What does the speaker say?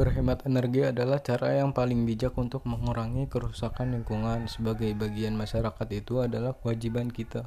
Berhemat energi adalah cara yang paling bijak untuk mengurangi kerusakan lingkungan. Sebagai bagian masyarakat itu adalah kewajiban kita.